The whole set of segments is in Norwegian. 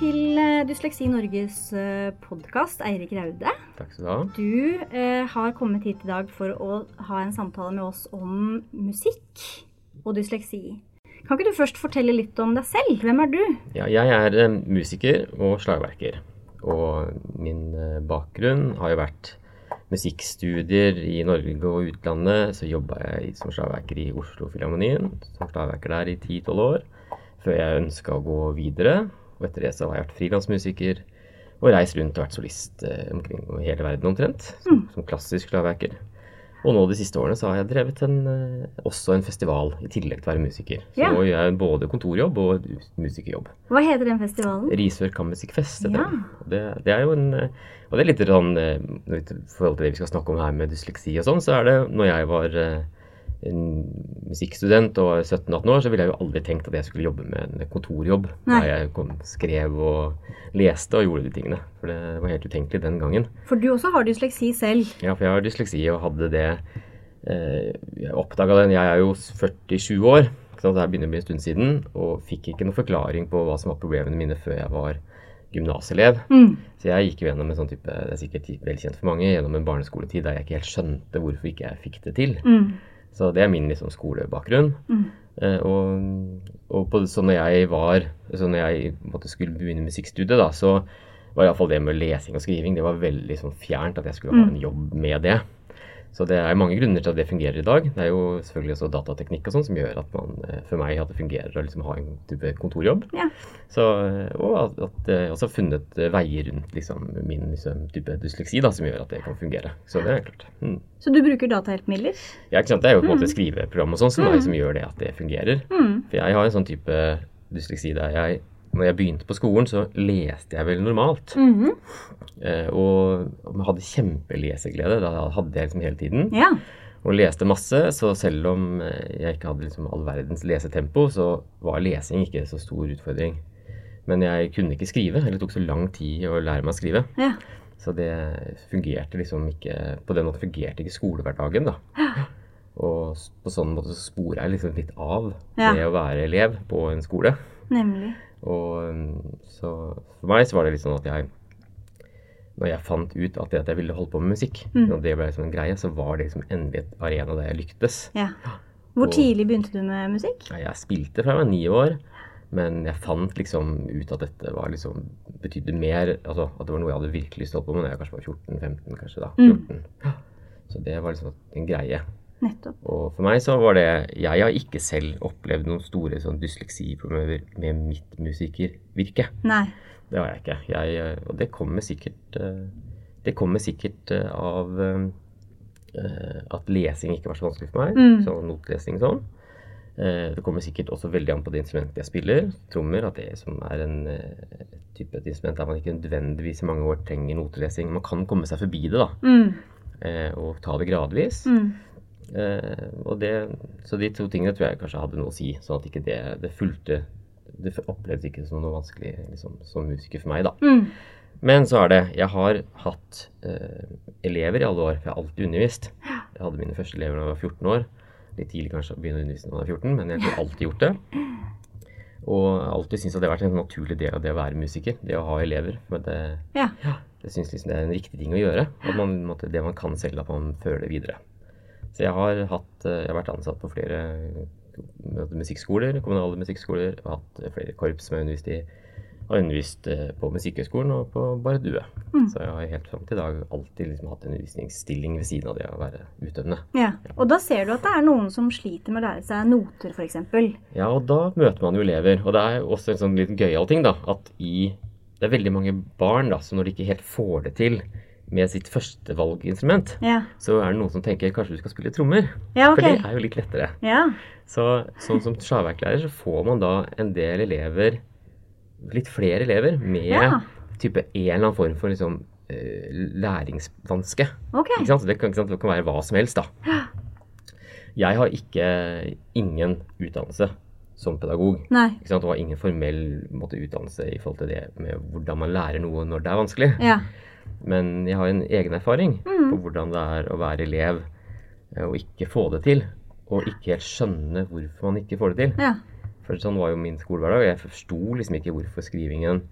Til eh, Dysleksi Norges podkast, Eirik Raude. Takk skal du ha. Du eh, har kommet hit i dag for å ha en samtale med oss om musikk og dysleksi. Kan ikke du først fortelle litt om deg selv? Hvem er du? Ja, jeg er eh, musiker og slagverker. Og min eh, bakgrunn har jo vært musikkstudier i Norge og utlandet. Så jobba jeg som slagverker i Oslo-Filharmonien, som slagverker der i 10-12 år. Før jeg ønska å gå videre. Og etter det så har jeg vært frilansmusiker og reist rundt og vært solist eh, omkring hele verden omtrent. Som, mm. som klassisk slagverker. Og nå de siste årene så har jeg drevet en, eh, også en festival i tillegg til å være musiker. Så ja. nå gjør jeg både kontorjobb og musikerjobb. Hva heter den festivalen? Risør Kammermusikkfest. Ja. Det, det, er jo en Og det er litt sånn eh, I forhold til det vi skal snakke om her med dysleksi og sånn, så er det når jeg var musikkstudent og 17-18 år, så ville jeg jo aldri tenkt at jeg skulle jobbe med en kontorjobb. Nei. Da jeg kom, skrev og leste og gjorde de tingene. For det var helt utenkelig den gangen. For du også har dysleksi selv? Ja, for jeg har dysleksi og hadde det eh, Jeg oppdaga den Jeg er jo 47 år, så det begynner å bli en stund siden, og fikk ikke noen forklaring på hva som var problemene mine før jeg var gymnaselev. Mm. Så jeg gikk jo gjennom en sånn type, det er sikkert velkjent for mange, gjennom en barneskoletid der jeg ikke helt skjønte hvorfor ikke jeg fikk det til. Mm. Så det er min liksom, skolebakgrunn. Mm. Eh, og, og på, så når jeg var så når jeg måtte, skulle begynne musikkstudiet, da, så var iallfall det med lesing og skriving det var veldig sånn, fjernt at jeg skulle ha mm. en jobb med det. Så det er mange grunner til at det fungerer i dag. Det er jo selvfølgelig også datateknikk og sånn som gjør at man eh, for meg at det fungerer å liksom ha en type kontorjobb. Ja. Så, eh, og at, at jeg også har funnet eh, veier rundt liksom, min liksom, type dysleksi da, som gjør at det kan fungere. Så det er klart. Mm. Så du bruker datahjelpemidler? Ja, ikke sant. Det er jo på en måte mm. skriveprogram og sånn som, mm. som gjør det at det fungerer. Mm. For jeg har en sånn type dysleksi der jeg når jeg begynte på skolen, så leste jeg vel normalt. Mm -hmm. eh, og hadde kjempeleseglede. Da hadde jeg liksom hele tiden. Ja. Og leste masse. Så selv om eh, jeg ikke hadde liksom all verdens lesetempo, så var lesing ikke så stor utfordring. Men jeg kunne ikke skrive. Eller det tok så lang tid å lære meg å skrive. Ja. Så det fungerte liksom ikke På den måten fungerte ikke skolehverdagen, da. Ja. Og på sånn måte så sporer jeg liksom litt av det å være elev på en skole. Nemlig. Og um, så for meg så var det litt sånn at jeg Når jeg fant ut at, det, at jeg ville holde på med musikk, mm. og det ble liksom en greie, så var det liksom endelig et arena der jeg lyktes. Ja. Hvor og, tidlig begynte du med musikk? Jeg spilte fra jeg var ni år. Men jeg fant liksom ut at dette var liksom betydde mer altså At det var noe jeg hadde virkelig lyst til å holde på med da jeg kanskje var 14-15, kanskje da. 14. Mm. Så det var liksom en greie. Nettopp. Og for meg så var det Jeg har ikke selv opplevd noen store sånn dysleksiproblemer med mitt musikervirke. Nei. Det har jeg ikke. Jeg, og det kommer sikkert eh, Det kommer sikkert eh, av eh, at lesing ikke var så vanskelig for meg. Mm. Sånn notlesing sånn. Det kommer sikkert også veldig an på det instrumentet jeg spiller. Trommer. At det som er en type et instrument der man ikke nødvendigvis i mange år trenger notelesing. Man kan komme seg forbi det, da. Mm. Og ta det gradvis. Mm. Eh, det, så de to tingene tror jeg kanskje hadde noe å si. Sånn at ikke det, det fulgte Det opplevdes ikke som noe vanskelig liksom, som musiker for meg, da. Mm. Men så er det Jeg har hatt eh, elever i alle år, for jeg har alltid undervist. Jeg hadde mine første elever da jeg var 14 år. Litt tidlig kanskje å begynne å undervise når man er 14, men jeg har alltid gjort det. Og alltid syntes at det har vært en naturlig del av det å være musiker. Det å ha elever. Men det, ja. det syns liksom det er en riktig ting å gjøre. At man, det man kan selv, at man føler det videre. Så jeg har, hatt, eh, jeg har vært ansatt på flere musikkskoler, kommunale musikkskoler, og hatt flere korps som jeg har undervist i. Og undervist eh, på Musikkhøgskolen og på Bardue. Mm. Så jeg har helt fram til i dag alltid liksom hatt en undervisningsstilling ved siden av det å være utøvende. Ja, Og da ser du at det er noen som sliter med å lære seg noter, f.eks.? Ja, og da møter man jo elever. Og det er også en sånn liten gøyal ting, da. At i Det er veldig mange barn da, som når de ikke helt får det til, med sitt førstevalginstrument, ja. så er det noen som tenker kanskje du skal spille trommer. Ja, okay. For det er jo litt lettere. Ja. Så sånn som slagverklærer så får man da en del elever, litt flere elever, med type en eller annen form for liksom uh, læringsvanske. Okay. Ikke sant? Det, kan, ikke sant? det kan være hva som helst, da. Jeg har ikke ingen utdannelse som pedagog. Nei. Ikke sant? Og har ingen formell måte, utdannelse i forhold til det med hvordan man lærer noe når det er vanskelig. Ja. Men jeg har en egen erfaring mm. på hvordan det er å være elev eh, og ikke få det til. Og ikke helt skjønne hvorfor man ikke får det til. Ja. For sånn var jo min skolehverdag. Jeg forsto liksom ikke hvorfor skrivingen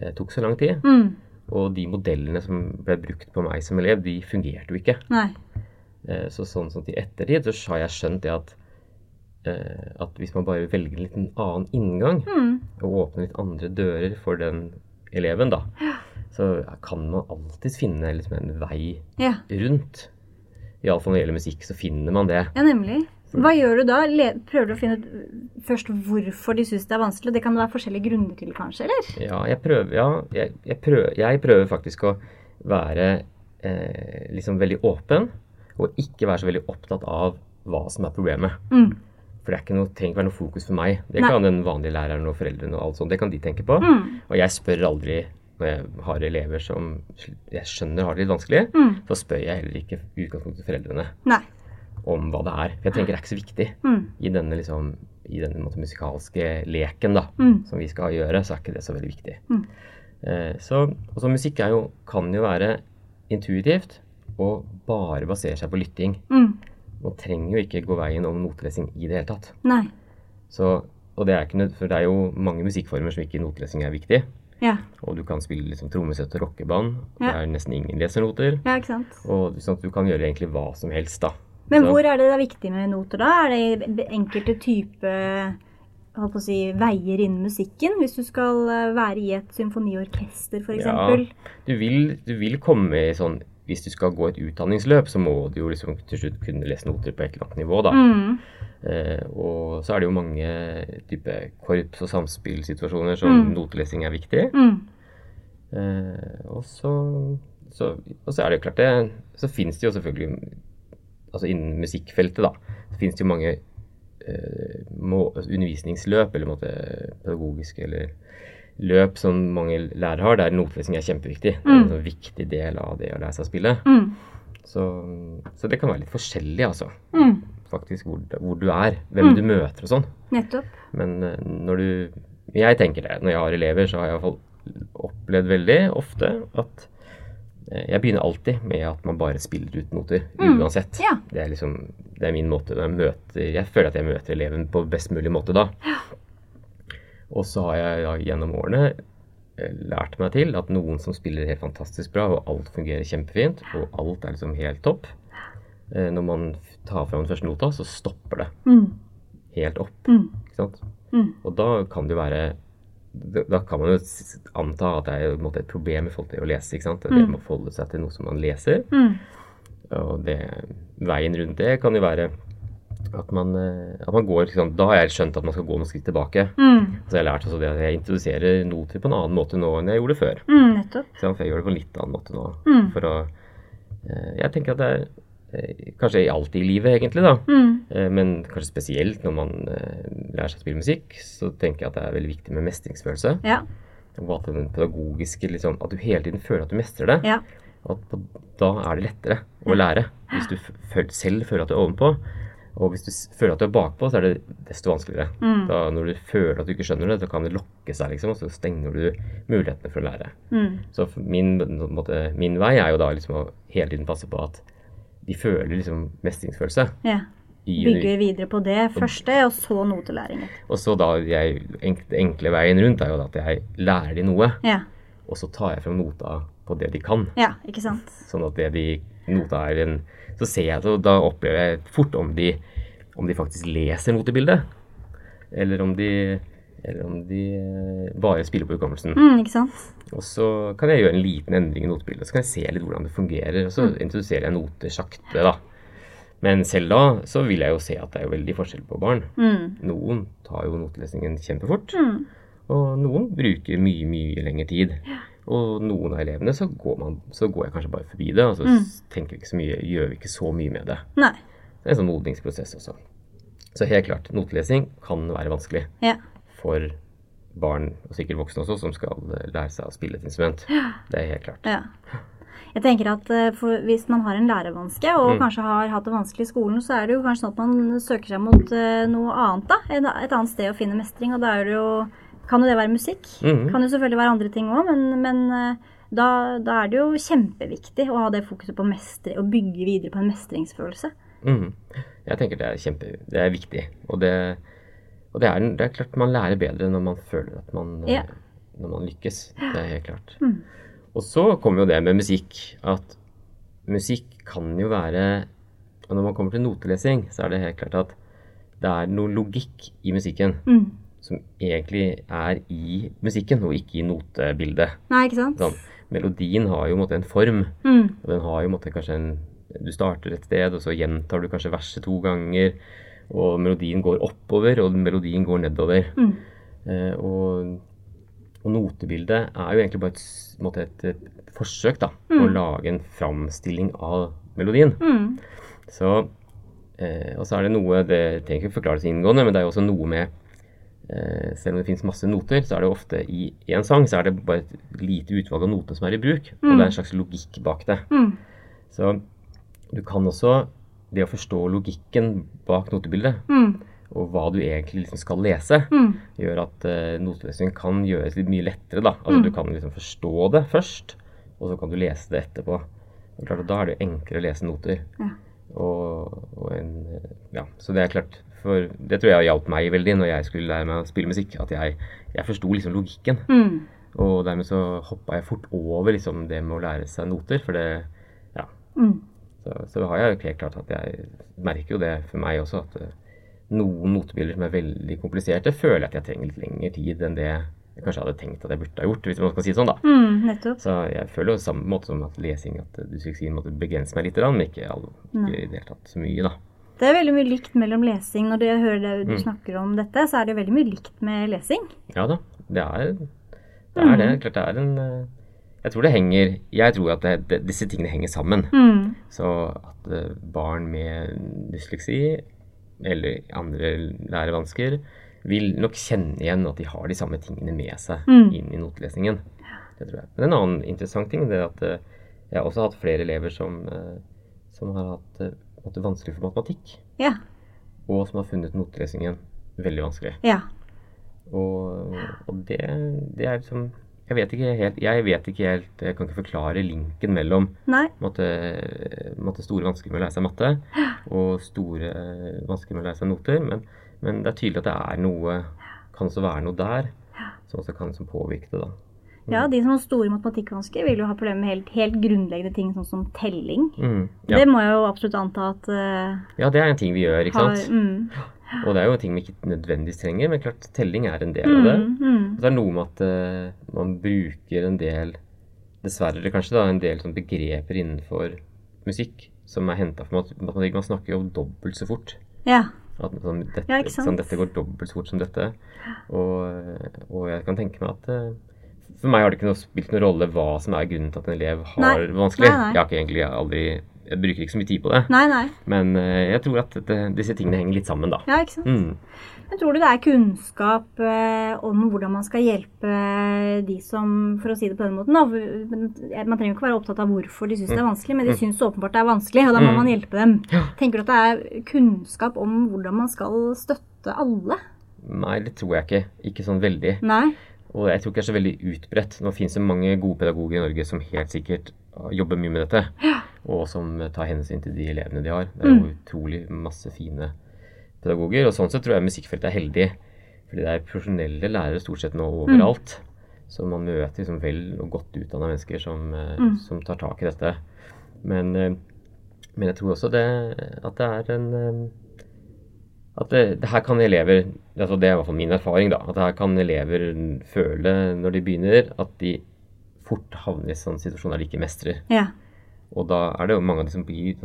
eh, tok så lang tid. Mm. Og de modellene som ble brukt på meg som elev, de fungerte jo ikke. Eh, så sånn som i ettertid så har jeg skjønt det at eh, at hvis man bare velger en liten annen inngang, Mm. og åpner litt andre dører for den eleven, da, så kan man alltids finne liksom en vei Ja. rundt. Iallfall når det gjelder musikk, så finner man det. ja, nemlig. Hva gjør du da? Prøver du å finne ut først hvorfor de syns det er vanskelig? Det kan det være forskjellige grunner til, kanskje? eller? Ja, jeg prøver, ja, jeg, jeg prøver, jeg prøver faktisk å være eh, liksom veldig åpen, og ikke være så veldig opptatt av hva som er problemet. Mm. For det ikke noe, trenger ikke være noe fokus for meg. Det Nei. kan den vanlige læreren og foreldrene og alt sånt, det kan de tenke på. Mm. Og jeg spør aldri når jeg har elever som jeg skjønner har det litt vanskelig, Mm. så spør jeg heller ikke utgangspunktet foreldrene Nei. om hva det er. For jeg tenker det er ikke så viktig Mm. i denne, liksom, i denne måte, musikalske leken da, Mm. som vi skal gjøre, så er ikke det så veldig viktig. Mm. Eh, så, og så musikk jo, kan jo være intuitivt og bare basere seg på lytting. Mm. Man trenger jo ikke gå veien om notelesing i det hele tatt. Nei. Så, og det er ikke for det er jo mange musikkformer som ikke notelesing er viktig. Ja. Og du kan spille liksom trommesett og rockeband. Ja. Det er nesten ingen lesernoter. ja, ikke sant. Og sånn du kan gjøre egentlig hva som helst, da. Men Så- hvor er det det er viktig med noter, da? Er det enkelte type holdt på å si, veier innen musikken? Hvis du skal eh, være i et symfoniorkester, f.eks.? Ja, du vil, du vil komme i sånn Hvis du skal gå et utdanningsløp, så må du jo liksom til slutt kunne lese noter på et eller annet nivå, da. Mm. Eh, og så er det jo mange type korps- og samspillsituasjoner som Mm. notelesing er viktig. Mm. Eh, og, så, så, og så er det jo klart det Så fins det jo selvfølgelig Altså innen musikkfeltet, da, så fins det jo mange eh, må, undervisningsløp, eller måte pedagogiske eller løp som mange lærere har, der notelesing er kjempeviktig. Det er en Mm. sånn viktig del av det å lære seg å spille. Mm. Så, så det kan være litt forskjellig, altså. Mm. Faktisk hvor, hvor du er, hvem Mm. du møter og sånn. Nettopp. Men eh, når du Jeg tenker det. Når jeg har elever, så har jeg opplevd veldig ofte at eh, jeg begynner alltid med at man bare spiller ut noter. Mm. Uansett. Ja. Det er liksom Det er min måte. Jeg, møter, jeg føler at jeg møter eleven på best mulig måte da. Og så har jeg da gjennom årene eh, lært meg til at noen som spiller helt fantastisk bra, og alt fungerer kjempefint, og alt er liksom helt topp eh, Når man tar fram den første nota, så stopper det Mm. helt opp. Mm. Ikke sant? Mm. Og da kan det jo være da kan man jo anta at det er måte et problem i forhold til å lese. ikke sant? Det Mm. med å forholde seg til noe som man leser. Mm. Og det, veien rundt det kan jo være at man, eh, at man går liksom, Da har jeg skjønt at man skal gå noen skritt tilbake. Mm. Så jeg har lært også det at jeg introduserer noter på en annen måte nå enn jeg gjorde før. Mm. Nettopp. Så jeg gjør det på en litt annen måte nå. Mm. For å eh, Jeg tenker at det er eh, kanskje alltid i livet, egentlig, da. Mm. Men kanskje spesielt når man lærer seg å spille musikk, så tenker jeg at det er veldig viktig med mestringsfølelse. Ja. Og at den pedagogiske liksom, At du hele tiden føler at du mestrer det. Ja. Og da er det lettere å lære. Hvis du selv føler at du er ovenpå. Og hvis du føler at du er bakpå, så er det desto vanskeligere. Mm. Da Når du føler at du ikke skjønner det, så kan det lokke seg, liksom, og så stenger du mulighetene for å lære. Mm. Så min, måte, min vei er jo da liksom å hele tiden passe på at de føler liksom mestringsfølelse. ja. Bygge videre på det første, og så notelæring. etterpå. Og så da jeg, enk, Den enkle veien rundt er jo da at jeg lærer de noe, Ja. og så tar jeg frem nota på det de kan. ja, ikke sant. Sånn at det de nota er en Så ser jeg det, og da opplever jeg fort om de, om de faktisk leser notebildet. Eller om de eller om de eh, bare spiller på hukommelsen. Mm, ikke sant. Og så kan jeg gjøre en liten endring i notebildet. Så kan jeg se litt hvordan det fungerer. Og så Mm. introduserer jeg noter sakte, da. Men selv da så vil jeg jo se at det er jo veldig forskjell på barn. Mm. Noen tar jo notelesningen kjempefort. Mm. Og noen bruker mye, mye lengre tid. Og noen av elevene så går, man, så går jeg kanskje bare forbi det, og så Mm. tenker vi ikke så mye, gjør vi ikke så mye med det. Nei. Det er en sånn modningsprosess også. Så helt klart, notelesing kan være vanskelig Ja. for barn, og sikkert voksne også, som skal eh, lære seg å spille et instrument. Det er helt klart. Ja. Jeg tenker at eh, for Hvis man har en lærevanske, og Mm. kanskje har hatt det vanskelig i skolen, så er det jo kanskje sånn at man søker seg mot eh, noe annet. da, Et annet sted å finne mestring. Og da er det jo Kan jo det være musikk? Mhm. Kan jo selvfølgelig være andre ting òg, men, men eh, da, da er det jo kjempeviktig å ha det fokuset på mestre, og bygge videre på en mestringsfølelse. Mm. Jeg tenker det er kjempe, det er viktig. Og det, og det er, det er, klart man lærer bedre når man føler at man, Ja. når man lykkes. Det er helt klart. Mm. Og så kommer jo det med musikk, at musikk kan jo være Og når man kommer til notelesing, så er det helt klart at det er noe logikk i musikken Mm. Som egentlig er i musikken, og ikke i notebildet. Nei, ikke sant? Sånn, melodien har jo en måte en form, Mm. og den har jo en måte kanskje en Du starter et sted, og så gjentar du kanskje verset to ganger, og melodien går oppover, og melodien går nedover. Mm. Eh, og, og notebildet er jo egentlig bare et, måte et, et forsøk da, på å lage en framstilling av melodien. Mm. Så, eh, og så er det noe Det trenger ikke forklares inngående, men det er jo også noe med Selv om det finnes masse noter, så er det ofte i én sang så er det bare et lite utvalg av noter som er i bruk. Og det er en slags logikk bak det. Mm. Så du kan også Det å forstå logikken bak notebildet, Mm. og hva du egentlig liksom skal lese, Mm. gjør at uh, notelesing kan gjøres litt mye lettere. da. Altså Du kan liksom forstå det først, og så kan du lese det etterpå. Og klart Da er det enklere å lese noter. Ja. Og, og en, eh, ja, Så det er klart for Det tror jeg hjalp meg veldig når jeg skulle lære meg å spille musikk. At jeg, jeg forsto liksom logikken. Mm. Og dermed så hoppa jeg fort over liksom det med å lære seg noter. For det Ja. Mm. Så, så har jeg helt klart at jeg merker jo det for meg også, at eh, noen notebilder som er veldig kompliserte, føler jeg at jeg trenger litt lengre tid enn det jeg kanskje hadde tenkt at jeg burde ha gjort, hvis man kan si det sånn, da. Mm. Så jeg føler jo samme måte som at lesing, at dysleksien måtte begrense meg litt, men ikke, ikke i det hele tatt så mye, da. Det er veldig mye likt mellom lesing. Når jeg hører det, du Mm. snakker om dette, så er det veldig mye likt med lesing. Ja da, det er det. Er det. Klart det er en eh, Jeg tror det henger Jeg tror at det, det, disse tingene henger sammen. Mm. Så at eh, barn med dysleksi eller andre lærevansker vil nok kjenne igjen at de har de samme tingene med seg Mm. inn i notelesningen. Det tror jeg. Men en annen interessant ting det er at eh, jeg har også hatt flere elever som, som har hatt måte vanskelig for matematikk, Ja. og som har funnet notelesingen veldig vanskelig. Ja. Og, og det, det er liksom jeg vet, ikke helt, jeg vet ikke helt Jeg kan ikke forklare linken mellom på en måte, måte store vansker med å lære seg matte og store vansker med å lære seg noter. Men, men det er tydelig at det er noe Kan også være noe der som også kan påvirke det. da. Ja, de som har store matematikkvansker, vil jo ha problemer med helt, helt grunnleggende ting, sånn som telling. Mm, ja. Det må jeg jo absolutt anta at uh, ja, det er en ting vi gjør, ikke har sant? mm, Og det er jo ting vi ikke nødvendigvis trenger, men klart telling er en del av det. mm, mm, Og så er det noe med at uh, man bruker en del, dessverre kanskje, da, en del sånn begreper innenfor musikk som er henta fra mat- matematikk. Man snakker jo dobbelt så fort. Ja. At sånn, dette, Ja, sånn, dette går dobbelt så fort som dette. Og, og jeg kan tenke meg at eh, for meg har det ikke noe, spilt noen rolle hva som er grunnen til at en elev har Nei. det vanskelig. Nei, nei. Jeg har ikke egentlig aldri Jeg bruker ikke så mye tid på det. Nei, nei. Men eh, jeg tror at det, disse tingene henger litt sammen, da. Ja, ikke sant. Mm. Men tror du det er kunnskap eh, om hvordan man skal hjelpe de som, for å si det på den måten da, Man trenger jo ikke være opptatt av hvorfor de syns det er vanskelig, men de syns åpenbart det er vanskelig, og da må Mm. man hjelpe dem. Tenker du at det er kunnskap om hvordan man skal støtte alle? Nei, det tror jeg ikke. Ikke sånn veldig. Nei? Og jeg tror ikke det er så veldig utbredt. Nå finnes det mange gode pedagoger i Norge som helt sikkert uh, jobber mye med dette, og som uh, tar hensyn til de elevene de har. Det er jo utrolig masse fine pedagoger. Og sånn sett tror jeg musikkfeltet er heldig, fordi det er profesjonelle lærere stort sett nå overalt. Så man møter liksom vel og godt utdanna mennesker som, mm. som tar tak i dette. Men, uh, men jeg tror også det, at det er en at det, det her kan elever altså Det er i hvert fall min erfaring. da, at det her kan elever føle når de begynner, at de fort havner i sånne situasjoner der de ikke mestrer. Ja. Og da er det jo mange av de som, blir,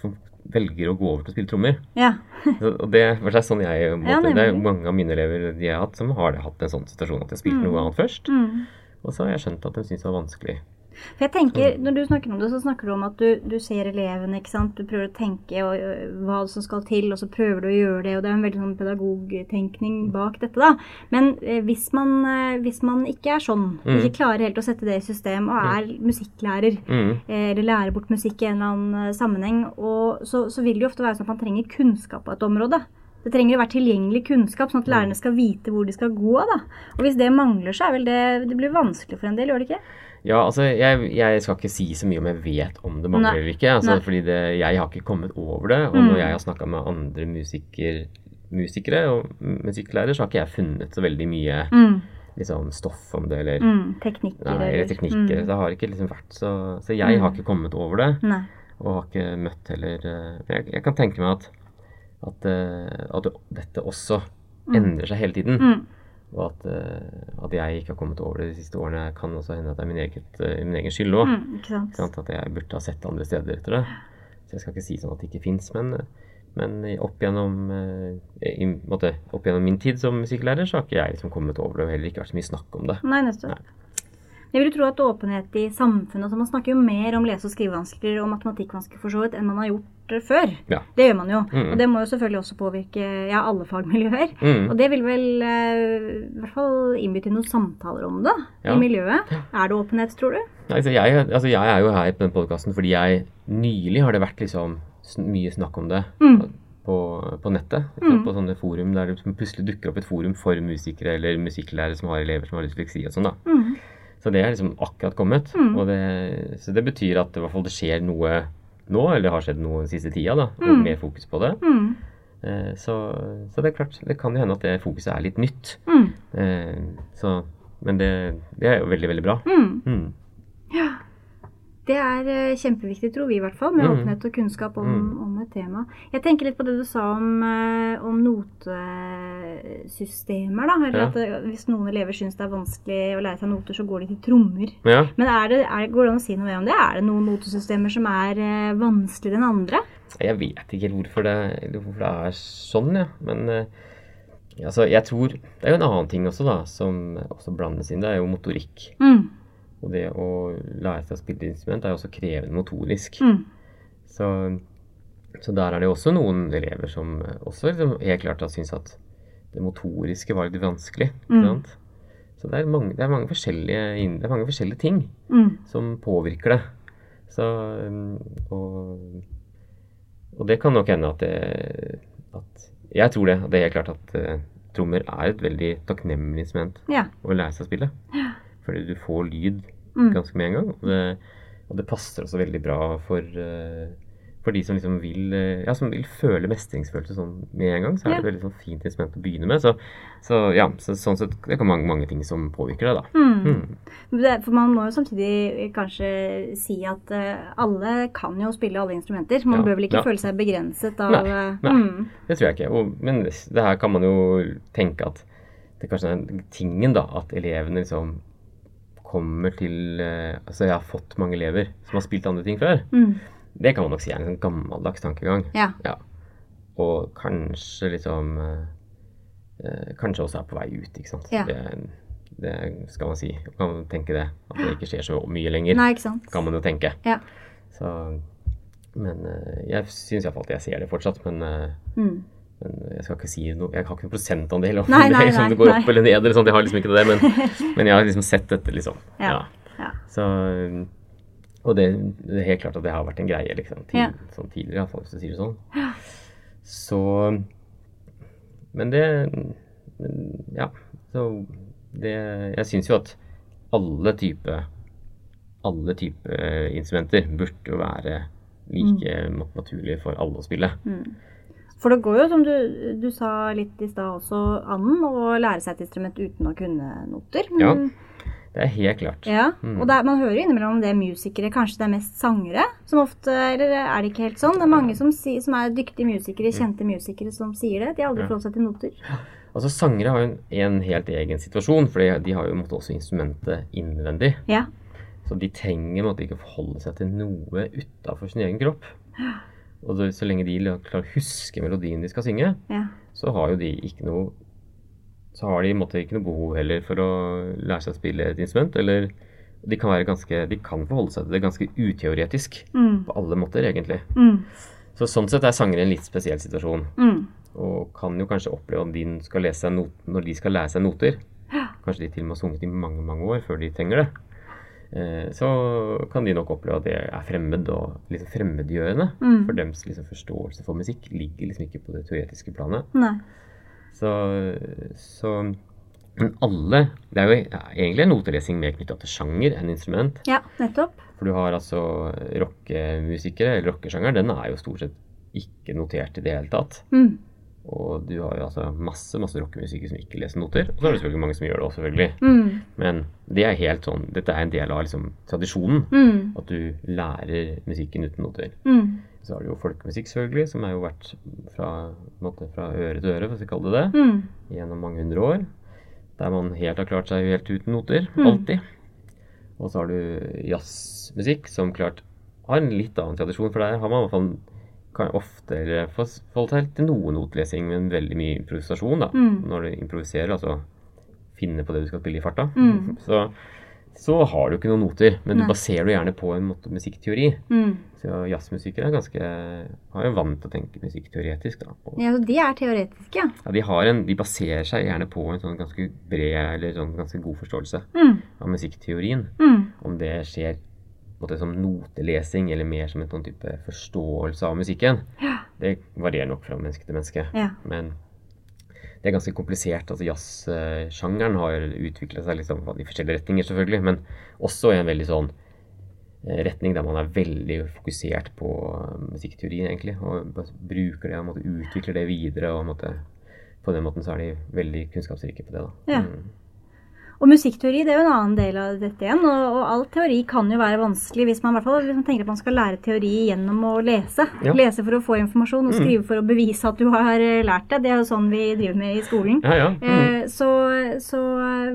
som velger å gå over til å spille trommer. Ja. Og det, for seg sånn jeg Ja, Det er mange av mine elever de jeg har hatt, som har hatt en sånn situasjon at de har spilt noe annet først. Mm. Og så har jeg skjønt at de syns det var vanskelig. For jeg tenker, Når du snakker om det, så snakker du om at du, du ser elevene. ikke sant? Du prøver å tenke og, og, hva som skal til, og så prøver du å gjøre det. og Det er en veldig sånn pedagogtenkning bak dette. da. Men eh, hvis, man, eh, hvis man ikke er sånn, Mm. ikke klarer helt å sette det i system, og er musikklærer, Mm. eh, eller lærer bort musikk i en eller annen eh, sammenheng, og så, så vil det jo ofte være sånn at man trenger kunnskap på et område. Det trenger å være tilgjengelig kunnskap, sånn at lærerne skal vite hvor de skal gå. da. Og Hvis det mangler, så er vel det det blir vanskelig for en del, gjør det ikke? Ja, altså, jeg, jeg skal ikke si så mye om jeg vet om det mangler eller ikke. Altså, fordi det, jeg har ikke kommet over det. Og Mm. når jeg har snakka med andre musiker, musikere og musikklærer, så har ikke jeg funnet så veldig mye Mm. liksom, stoff om det, eller, Mm. Teknikker nei, eller teknikker. Mm. Det har ikke liksom vært så Så jeg har ikke kommet over det, Nei. og har ikke møtt heller eh, Jeg, jeg kan tenke meg at, at, eh, at dette også endrer seg hele tiden. Og at, eh, at jeg ikke har kommet over det de siste årene, kan også hende at det er min, eget, eh, min egen skyld òg. Mm. At jeg burde ha sett andre steder etter det. Så jeg skal ikke si sånn at det ikke fins. Men, men opp, gjennom, eh, i, måte, opp gjennom min tid som musikklærer, så har ikke jeg liksom kommet over det, og heller ikke vært så mye snakk om det. Nei, nettopp. Jeg vil tro at åpenhet i samfunnet altså Man snakker jo mer om lese- og skrivevansker og matematikkvansker for så vidt enn man har gjort før. Ja. Det gjør man jo. Mm. Og det må jo selvfølgelig også påvirke ja, alle fagmiljøer. Mm. Og det vil vel eh, i hvert fall innby til noen samtaler om det Ja. i miljøet. Er det åpenhet, tror du? Altså, jeg, altså, jeg er jo her på den podkasten fordi jeg nylig har det vært liksom mye snakk om det Mm. på, på nettet. Sant? På sånne forum der det plutselig dukker opp et forum for musikere eller musikklærere som har elever som har dysleksi og sånn. da. Mm. Så det er liksom akkurat kommet. Mm. Og det, så det betyr at i hvert fall det skjer noe nå, eller det har skjedd noe den siste tida, da, og Mm. mer fokus på det. Mm. Eh, så, så det er klart, det kan jo hende at det fokuset er litt nytt. Mm. Eh, så, men det, det er jo veldig, veldig bra. Mm. Det er eh, kjempeviktig, tror vi i hvert fall, med Mm. åpenhet og kunnskap om, Mm. om et tema. Jeg tenker litt på det du sa om, eh, om notesystemer. da, eller Ja. at det, Hvis noen elever syns det er vanskelig å lære seg noter, så går de til trommer. Ja. Men er det, er, går det an å si noe mer om det? Er det noen notesystemer som er eh, vanskeligere enn andre? Jeg vet ikke helt hvorfor det, hvorfor det er sånn, ja. Men eh, altså, jeg tror Det er jo en annen ting også, da, som også blandes inn. Det er jo motorikk. Mm. Og det å lære seg å spille instrument er jo også krevende motorisk. Mm. Så, så der er det også noen elever som også liksom helt klart har syntes at det motoriske var litt vanskelig. Mm. Så det er, mange, det, er mange forskjellige, det er mange forskjellige ting Mm. som påvirker det. Så, og, og det kan nok hende at det at, Jeg tror det. Det er helt klart at uh, trommer er et veldig takknemlig instrument Ja. å lære seg å spille. Fordi du får lyd Mm. ganske med en gang. Og det, og det passer også veldig bra for, eh, for de som liksom vil eh, Ja, som vil føle mestringsfølelse sånn med en gang. Så er det et veldig sånn fint instrument å begynne med. Så, så ja, så, sånn sett det kan mange, mange ting som påvirker det, da. Mm. Mm. Det, for man må jo samtidig kanskje si at eh, alle kan jo spille alle instrumenter. Man Ja, bør vel ikke ja. føle seg begrenset av Nei, eh, nei. Mm. Det tror jeg ikke. Og, men det her kan man jo tenke at det kanskje er tingen, da. At elevene liksom kommer til eh, Altså, jeg har fått mange elever som har spilt andre ting før. Mm. Det kan man nok si er en sånn gammeldags tankegang. Ja. Ja. Og kanskje liksom eh, eh, Kanskje også er på vei ut, ikke sant. Ja. Det, det skal man si. Man kan tenke det. At det ikke skjer så mye lenger. Nei, ikke sant. Kan man jo tenke. Ja. Så Men jeg syns iallfall at jeg ser det fortsatt. Men, Mm. Men jeg skal ikke si noe Jeg har ikke noen prosentandel om Nei, det, nei, liksom, nei, det går opp eller ned. eller sånt, Jeg har liksom ikke det. Men, men jeg har liksom sett dette, liksom. Ja. Ja. Så Og det, det er helt klart at det har vært en greie, liksom. Tid, Ja. Sånn tidligere, iallfall, hvis du sier det sånn. Så Men det men, Ja. Så det Jeg syns jo at alle typer alle typer instrumenter burde jo være like naturlige for alle å spille. Mm. For det går jo, som du, du sa litt i stad også, an å lære seg et instrument uten å kunne noter. Ja, Det er helt klart. Ja, Mm. og er, man hører jo innimellom det er musikere, kanskje det er mest sangere, som ofte, eller er det ikke helt sånn? Det er mange som, si, som er dyktige musikere, kjente musikere, som sier det. De har aldri Ja. forholdt seg til noter. Altså Sangere har jo en, en helt egen situasjon, for de har jo måtte også instrumentet innvendig. Ja. Så de trenger måtte ikke forholde seg til noe utafor sin egen kropp. Og så, så lenge de klarer å huske melodien de skal synge, ja. så har jo de ikke noe Så har de i en måte ikke noe behov heller for å lære seg å spille et instrument. Eller de kan være ganske De kan forholde seg til det ganske uteoretisk. Mm. På alle måter, egentlig. Mm. Så sånn sett er sangere en litt spesiell situasjon. Mm. Og kan jo kanskje oppleve om de skal lese seg not når de skal lære seg noter. Kanskje de til og med har sunget i mange mange år før de trenger det. Eh, så kan de nok oppleve at det er fremmed og liksom fremmedgjørende. Mm. For dems liksom forståelse for musikk ligger liksom ikke på det teoretiske planet. Nei. Så, så Men alle Det er jo egentlig en notelesing mer knytta til sjanger enn instrument. Ja, nettopp. For du har altså rockemusikere, eller rockesjangeren, den er jo stort sett ikke notert i det hele tatt. Mm. Og du har jo altså masse masse rockemusikere som ikke leser noter. Og så er det selvfølgelig mange som gjør det også, selvfølgelig. Mm. Men det er helt sånn, dette er en del av liksom, tradisjonen. Mm. At du lærer musikken uten noter. Mm. Så har du jo folkemusikk, selvfølgelig, som har jo vært fra, måte, fra øre til øre, hvis vi kaller det det, Mm. gjennom mange hundre år. Der man helt har klart seg helt uten noter. Mm. Alltid. Og så har du jazzmusikk, som klart har en litt annen tradisjon, for der har man i hvert fall kan oftere få- seg til noe notlesing, men veldig mye improvisasjon. da. Mm. Når du improviserer, altså finner på det du skal spille i farta, Mm. så, så har du ikke noen noter, men Nei. du baserer det gjerne på en måte musikkteori. Mm. Så jazzmusikere er ganske har jo vant til å tenke musikkteoretisk. da. Og, Ja, så de er teoretiske, ja. ja, de, har en, de baserer seg gjerne på en sånn ganske bred eller sånn ganske god forståelse Mm. av musikkteorien. Mm. Om det skjer måte som notelesing eller mer som en sånn type forståelse av musikken, Ja. det varierer nok fra menneske til menneske. Ja. Men det er ganske komplisert. altså Jazzsjangeren har utvikla seg liksom i forskjellige retninger, selvfølgelig, men også i en veldig sånn eh, retning der man er veldig fokusert på eh, musikkteori, egentlig. Og bruker det og måte, utvikler det videre. og måte, På den måten så er de veldig kunnskapsrike på det. da. Ja. Mm. Og musikkteori det er jo en annen del av dette igjen. Og, og all teori kan jo være vanskelig hvis man, fall, hvis man tenker at man skal lære teori gjennom å lese. Ja. Lese for å få informasjon, og Mm. skrive for å bevise at du har lært det. Det er jo sånn vi driver med i skolen. Ja, ja. Mm. Eh, Så, så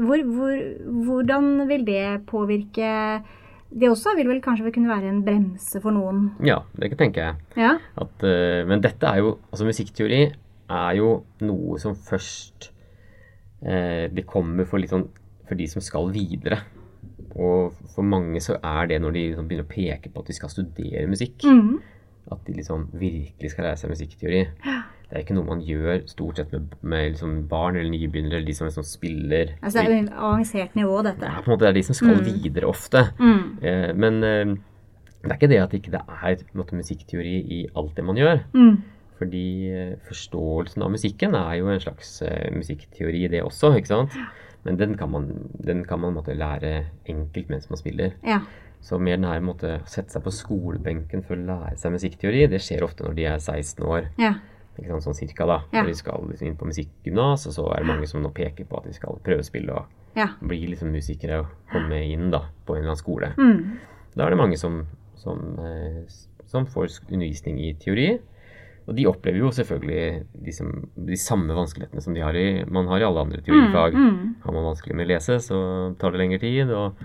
hvor, hvor, hvordan vil det påvirke Det også vil vel kanskje kunne være en bremse for noen? ja, det tenker jeg. Ja? At, eh, men dette er jo Altså musikkteori er jo noe som først eh, Det kommer for litt sånn for de som skal videre. Og for mange så er det når de liksom begynner å peke på at de skal studere musikk. mm. At de liksom virkelig skal lære seg musikkteori. Det er ikke noe man gjør stort sett med, med liksom barn eller nybegynnere eller de som liksom spiller Altså, det er et avansert nivå, dette. ja, på en måte Det er de som skal videre ofte. Mm. Eh, men eh, det er ikke det at ikke det er måte, musikkteori i alt det man gjør. Mm. Fordi eh, forståelsen av musikken er jo en slags eh, musikkteori, det også. ikke sant? Men den kan man, den kan man måtte, lære enkelt mens man spiller. Ja. Så mer den her måtte sette seg på skolebenken for å lære seg musikkteori, det skjer ofte når de er 16 år. Ja. ikke sant, Sånn cirka, da. Ja. Når de skal liksom inn på musikkgymnas, og så er det mange som nå peker på at de skal prøvespille og Ja. bli liksom musikere og komme inn da, på en eller annen skole. Mm. Da er det mange som, som, eh, som får undervisning i teori. Og de opplever jo selvfølgelig de, som, de samme vanskelighetene som de har i, man har i alle andre teorifag. Mm. Har man vanskelig med å lese, så tar det lengre tid. Og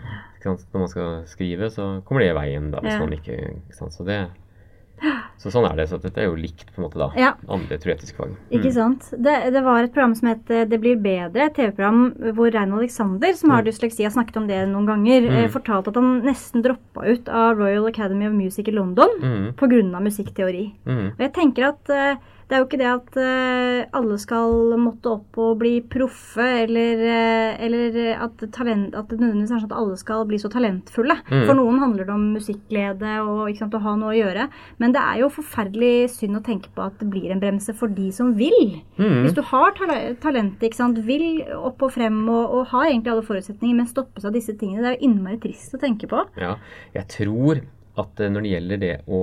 sant, når man skal skrive, så kommer det i veien da, hvis Ja. man ikke, ikke sant, så, det, så sånn er det. Så dette er jo likt på en måte da. Ja. Andre teoretiske fag. Ikke sant. Det, det var et program som het eh, Det blir bedre, et TV-program hvor Rein Alexander, som har Mm. dysleksi, har snakket om det noen ganger, eh, Mm. fortalte at han nesten droppa ut av Royal Academy of Music i London Mm. pga. musikkteori. Mm. Og jeg tenker at eh, det er jo ikke det at eh, alle skal måtte opp og bli proffe, eller, eh, eller at, talent, at det nødvendigvis er sånn at alle skal bli så talentfulle. Mm. For noen handler det om musikkglede og sant, å ha noe å gjøre. Men det er jo forferdelig synd å tenke på at det blir en bremse for de som vil. Mm. Hvis du har ta talent, sant, vil opp og frem og, og har egentlig alle forutsetninger, men stoppes av disse tingene, det er jo innmari trist å tenke på. Ja, jeg tror at eh, når det gjelder det å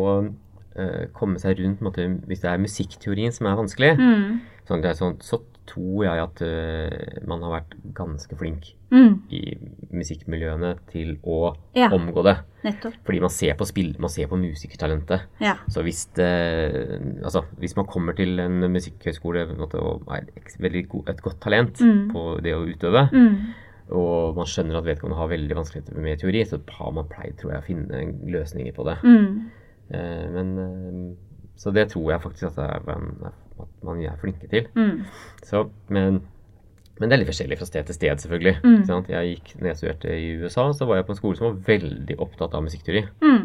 eh, komme seg rundt måte, Hvis det er musikkteorien som er vanskelig, Mm. sånn, det er sånn, så tror jeg at uh, man har vært ganske flink Mm. i musikkmiljøene til å Ja. omgå det. Nettopp. Fordi man ser på spill, man ser på musikertalentet. Ja. Så hvis, det, altså, hvis man kommer til en musikkhøyskole måte, og er et veldig go- et godt talent Mm. på det å utøve, Mm. og man skjønner at vedkommende har veldig vanskeligheter med teori, så har man pleid tror jeg, å finne løsninger på det. Mm. Eh, men, eh, så det tror jeg faktisk at, er, at man er flinke til. Mm. Så, men, men det er litt forskjellig fra sted til sted, selvfølgelig. Mm. Sånn? Jeg gikk, når jeg studerte i USA, så var jeg på en skole som var veldig opptatt av musikkteori. Mm.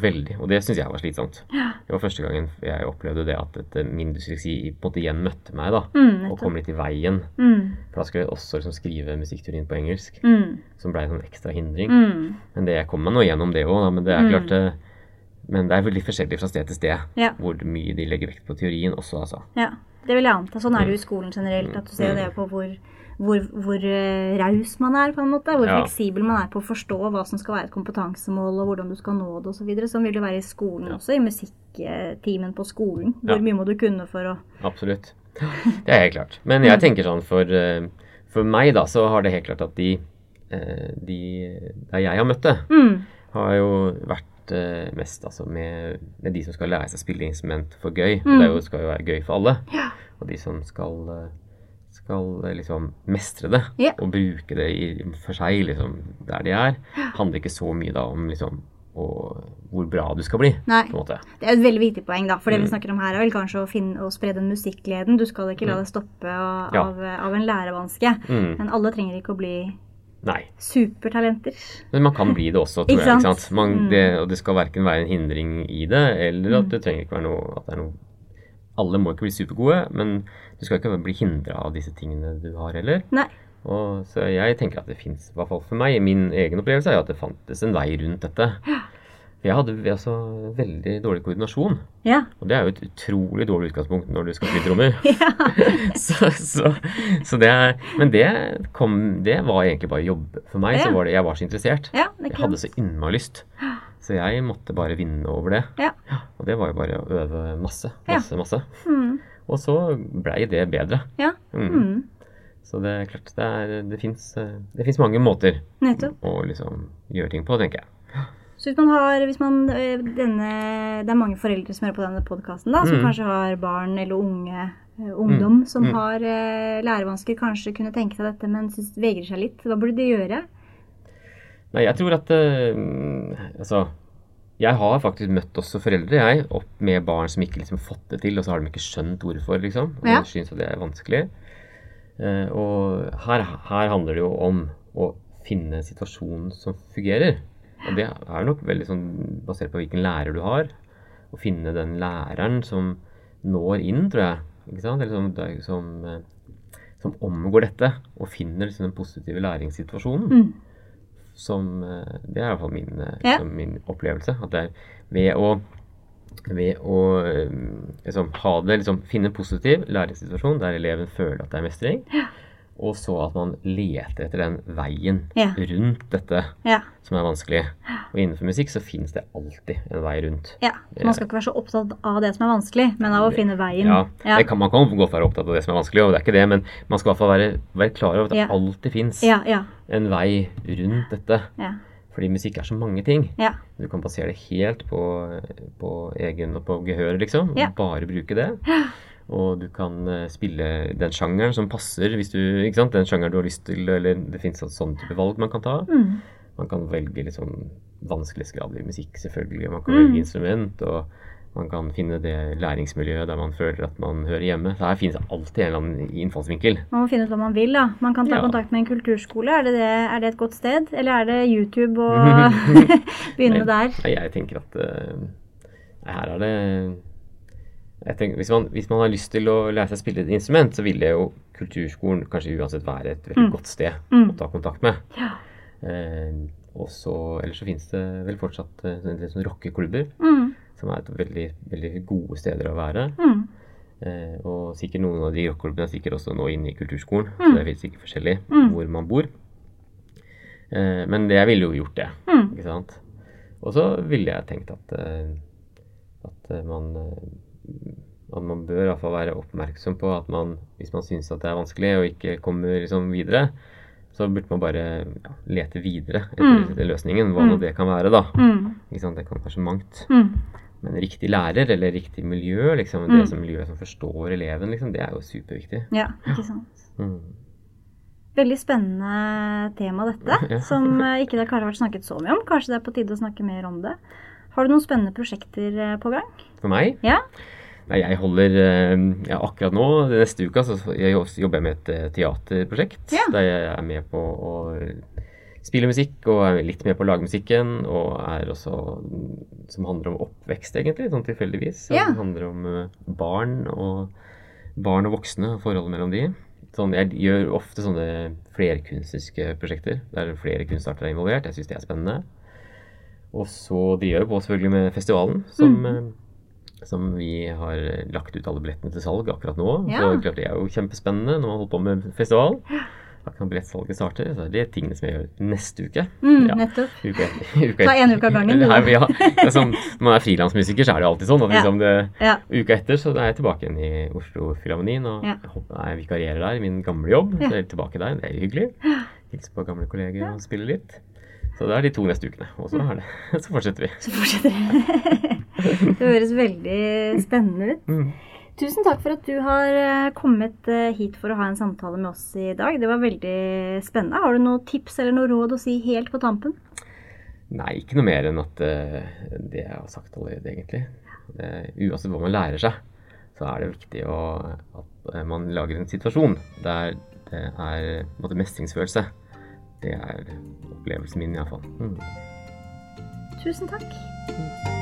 Veldig. Og det syns jeg var slitsomt. Ja. Det var første gangen jeg opplevde det at et, min dysleksi på en måte igjen møtte meg. da, Mm, Og kom litt i veien. Mm. For da skulle jeg også liksom skrive musikkteorien på engelsk, Mm. som ble en sånn ekstra hindring. Mm. Men det jeg kom meg nå gjennom det òg, men det er Mm. klart eh, Men det er veldig forskjellig fra sted til sted Ja. hvor mye de legger vekt på teorien også, altså. ja. Det vil jeg anta. Sånn er det jo i skolen generelt. At du ser jo det på hvor, hvor, hvor uh, raus man er, på en måte. Hvor Ja. fleksibel man er på å forstå hva som skal være et kompetansemål, og hvordan du skal nå det osv. Sånn vil det være i skolen også, i musikktimen på skolen. Hvor mye må du kunne for å Absolutt. Det er helt klart. Men jeg tenker sånn for, eh, for meg, da, så har det helt klart at de, eh, de der jeg har møtt det, mm. har jo vært eh, mest altså med, med de som skal lære seg å spille instrument for gøy. Mm. Det jo, skal jo være gøy for alle. Ja. Og de som skal, eh, skal eh, liksom mestre det yeah. og bruke det i, for seg liksom, der de er, handler ikke så mye da om liksom og hvor bra du skal bli, Nei. Det er et veldig viktig poeng, da. For det vi Mm. snakker om her, er vel kanskje å, finne, og spre den musikkgleden. Du skal ikke la deg stoppe av, Ja. av, av en lærevanske. Mm. Men alle trenger ikke å bli Nei. supertalenter. Men man kan bli det også, tror jeg. ikke sant? Man, Mm. det, og det skal verken være en hindring i det, eller at det trenger ikke være noe at det er noe Alle må ikke bli supergode, men du skal ikke bli hindra av disse tingene du har heller. Nei. Og så jeg tenker at det fins, i hvert fall for meg, min egen opplevelse er jo at det fantes en vei rundt dette. For jeg hadde altså veldig dårlig koordinasjon. Ja. Og det er jo et utrolig dårlig utgangspunkt når du skal spille trommer. så, så, så det Men det kom Det var egentlig bare jobb for meg. Ja. Så var det, jeg var så interessert. ja Jeg hadde så innmari lyst. Så jeg måtte bare vinne over det. Ja. Og det var jo bare å øve masse, masse, masse. Mm. Og så blei det bedre. Ja. Mm. Mm. Så det er klart, det, er, det fins mange måter Nettopp. å liksom gjøre ting på, tenker jeg. Så hvis man har hvis man, øh, denne, Det er mange foreldre som hører på denne podkasten, som Mm. kanskje har barn eller unge, ungdom ungdom som Mm. har eh, lærevansker, kanskje kunne tenke seg dette, men synes, vegrer seg litt. Hva burde de gjøre? Nei, jeg tror at eh, Altså, jeg har faktisk møtt også foreldre, jeg, opp med barn som ikke liksom fått det til, og så har de ikke skjønt hvorfor, liksom. Og Ja. syns at det er vanskelig. Eh, og her, her handler det jo om å finne situasjonen som fungerer. Og det er nok veldig sånn basert på hvilken lærer du har. Å finne den læreren som når inn, tror jeg. Ikke sant? Eller som, som, eh, som omgår dette, og finner liksom den positive læringssituasjonen Mm. som eh, Det er i hvert fall min, eh, Ja. liksom min opplevelse. At det er ved å, ved å liksom, ha det liksom, Finne en positiv læringssituasjon der eleven føler at det er mestring. Og så at man leter etter den veien Ja. rundt dette Ja. som er vanskelig. Og innenfor musikk så finnes det alltid en vei rundt. ja. Så man skal ikke være så opptatt av det som er vanskelig, men av å finne veien. Ja, Ja. Det kan, Man kan godt være opptatt av det som er vanskelig, og det er ikke det, men man skal i hvert fall være, være klar over at det Ja. alltid fins Ja, ja, en vei rundt dette. ja. Fordi musikk er så mange ting. ja. Du kan basere det helt på, på egen og på gehør, liksom. Ja. Bare bruke det. Og du kan eh, spille den sjangeren som passer, hvis du, ikke sant? den sjangeren du har lyst til, eller det fins sånn type valg man kan ta. Mm. Man kan velge liksom vanskelighetsgrad i musikk, selvfølgelig. Man kan Mm. velge instrument, og man kan finne det læringsmiljøet der man føler at man hører hjemme. Så her finnes alltid en eller annen innfallsvinkel. Man må finne ut hva man vil, da. Man kan ta Ja. kontakt med en kulturskole. Er det, det, er det et godt sted? Eller er det YouTube å begynne der? Nei, jeg tenker at uh, her er det tenker, hvis, man, hvis man har lyst til å lære seg å spille et instrument, så ville jo kulturskolen kanskje uansett være et veldig Mm. godt sted Mm. å ta kontakt med. Ja. Eh, og så, Ellers så finnes det vel fortsatt eh, en del sånne rockeklubber, Mm. som er et veldig, veldig gode steder å være. Mm. Eh, og sikkert noen av de rockeklubbene er sikkert også nå inne i kulturskolen, Mm. så det er sikkert forskjellig Mm. hvor man bor. Eh, men det, jeg ville jo gjort det. Mm. Ikke sant? Og så ville jeg tenkt at, eh, at eh, man eh, at man bør i hvert fall være oppmerksom på at man, hvis man syns at det er vanskelig og ikke kommer liksom videre, så burde man bare ja, lete videre etter Mm. løsningen, hva nå Mm. det kan være, da. Mm. Det kan være så mangt. Mm. Men riktig lærer, eller riktig miljø, liksom, Mm. det som miljøet som forstår eleven, liksom, det er jo superviktig. Ja, ikke sant. Mm. Veldig spennende tema dette, Ja. som eh, ikke det kanskje har vært snakket så mye om. Kanskje det er på tide å snakke mer om det. Har du noen spennende prosjekter eh, på gang? For meg Ja? Nei, jeg holder eh, ja, Akkurat nå, neste uke, så jeg jobber jeg med et eh, teaterprosjekt. Ja. Der jeg er med på å spille musikk, og er litt med på å lage musikken. Og er også mm, Som handler om oppvekst, egentlig, sånn tilfeldigvis. Som Det handler om barn og barn og voksne, og forholdet mellom de. Sånn, jeg gjør ofte sånne flerkunstneriske prosjekter der flere kunstarter er involvert. Jeg syns det er spennende. Og så driver jeg på selvfølgelig med festivalen, som, Mm. eh, som vi har lagt ut alle billettene til salg akkurat nå. Ja. Så klart det er jo kjempespennende når man holder på med festival. da kan billettsalget starte. Så er det tingene som jeg gjør neste uke. Mm, ja. Nettopp. Uke, uke Ta en uke av gangen. Her, ja. Sånn, når man er frilansmusiker, så er det alltid sånn. At liksom det, ja. Uka etter så er jeg tilbake igjen i Oslo Filharmonien og ja. jeg vikarierer der i min gamle jobb. Så jeg er tilbake der. Det er hyggelig. Hilse på gamle kolleger og spille litt. Så det er de to neste ukene. Og så, det. så fortsetter vi. Så fortsetter vi. det høres veldig spennende ut. Mm. Tusen takk for at du har eh, kommet eh, hit for å ha en samtale med oss i dag. Det var veldig spennende. Har du noen tips eller noe råd å si helt på tampen? Nei, ikke noe mer enn at uh, det jeg har sagt allerede, egentlig. Uansett hva man lærer seg, så er det viktig å, at man lager en situasjon der det er måte, mestringsfølelse. Det er opplevelsen min, iallfall. Mm. Tusen takk. Mm.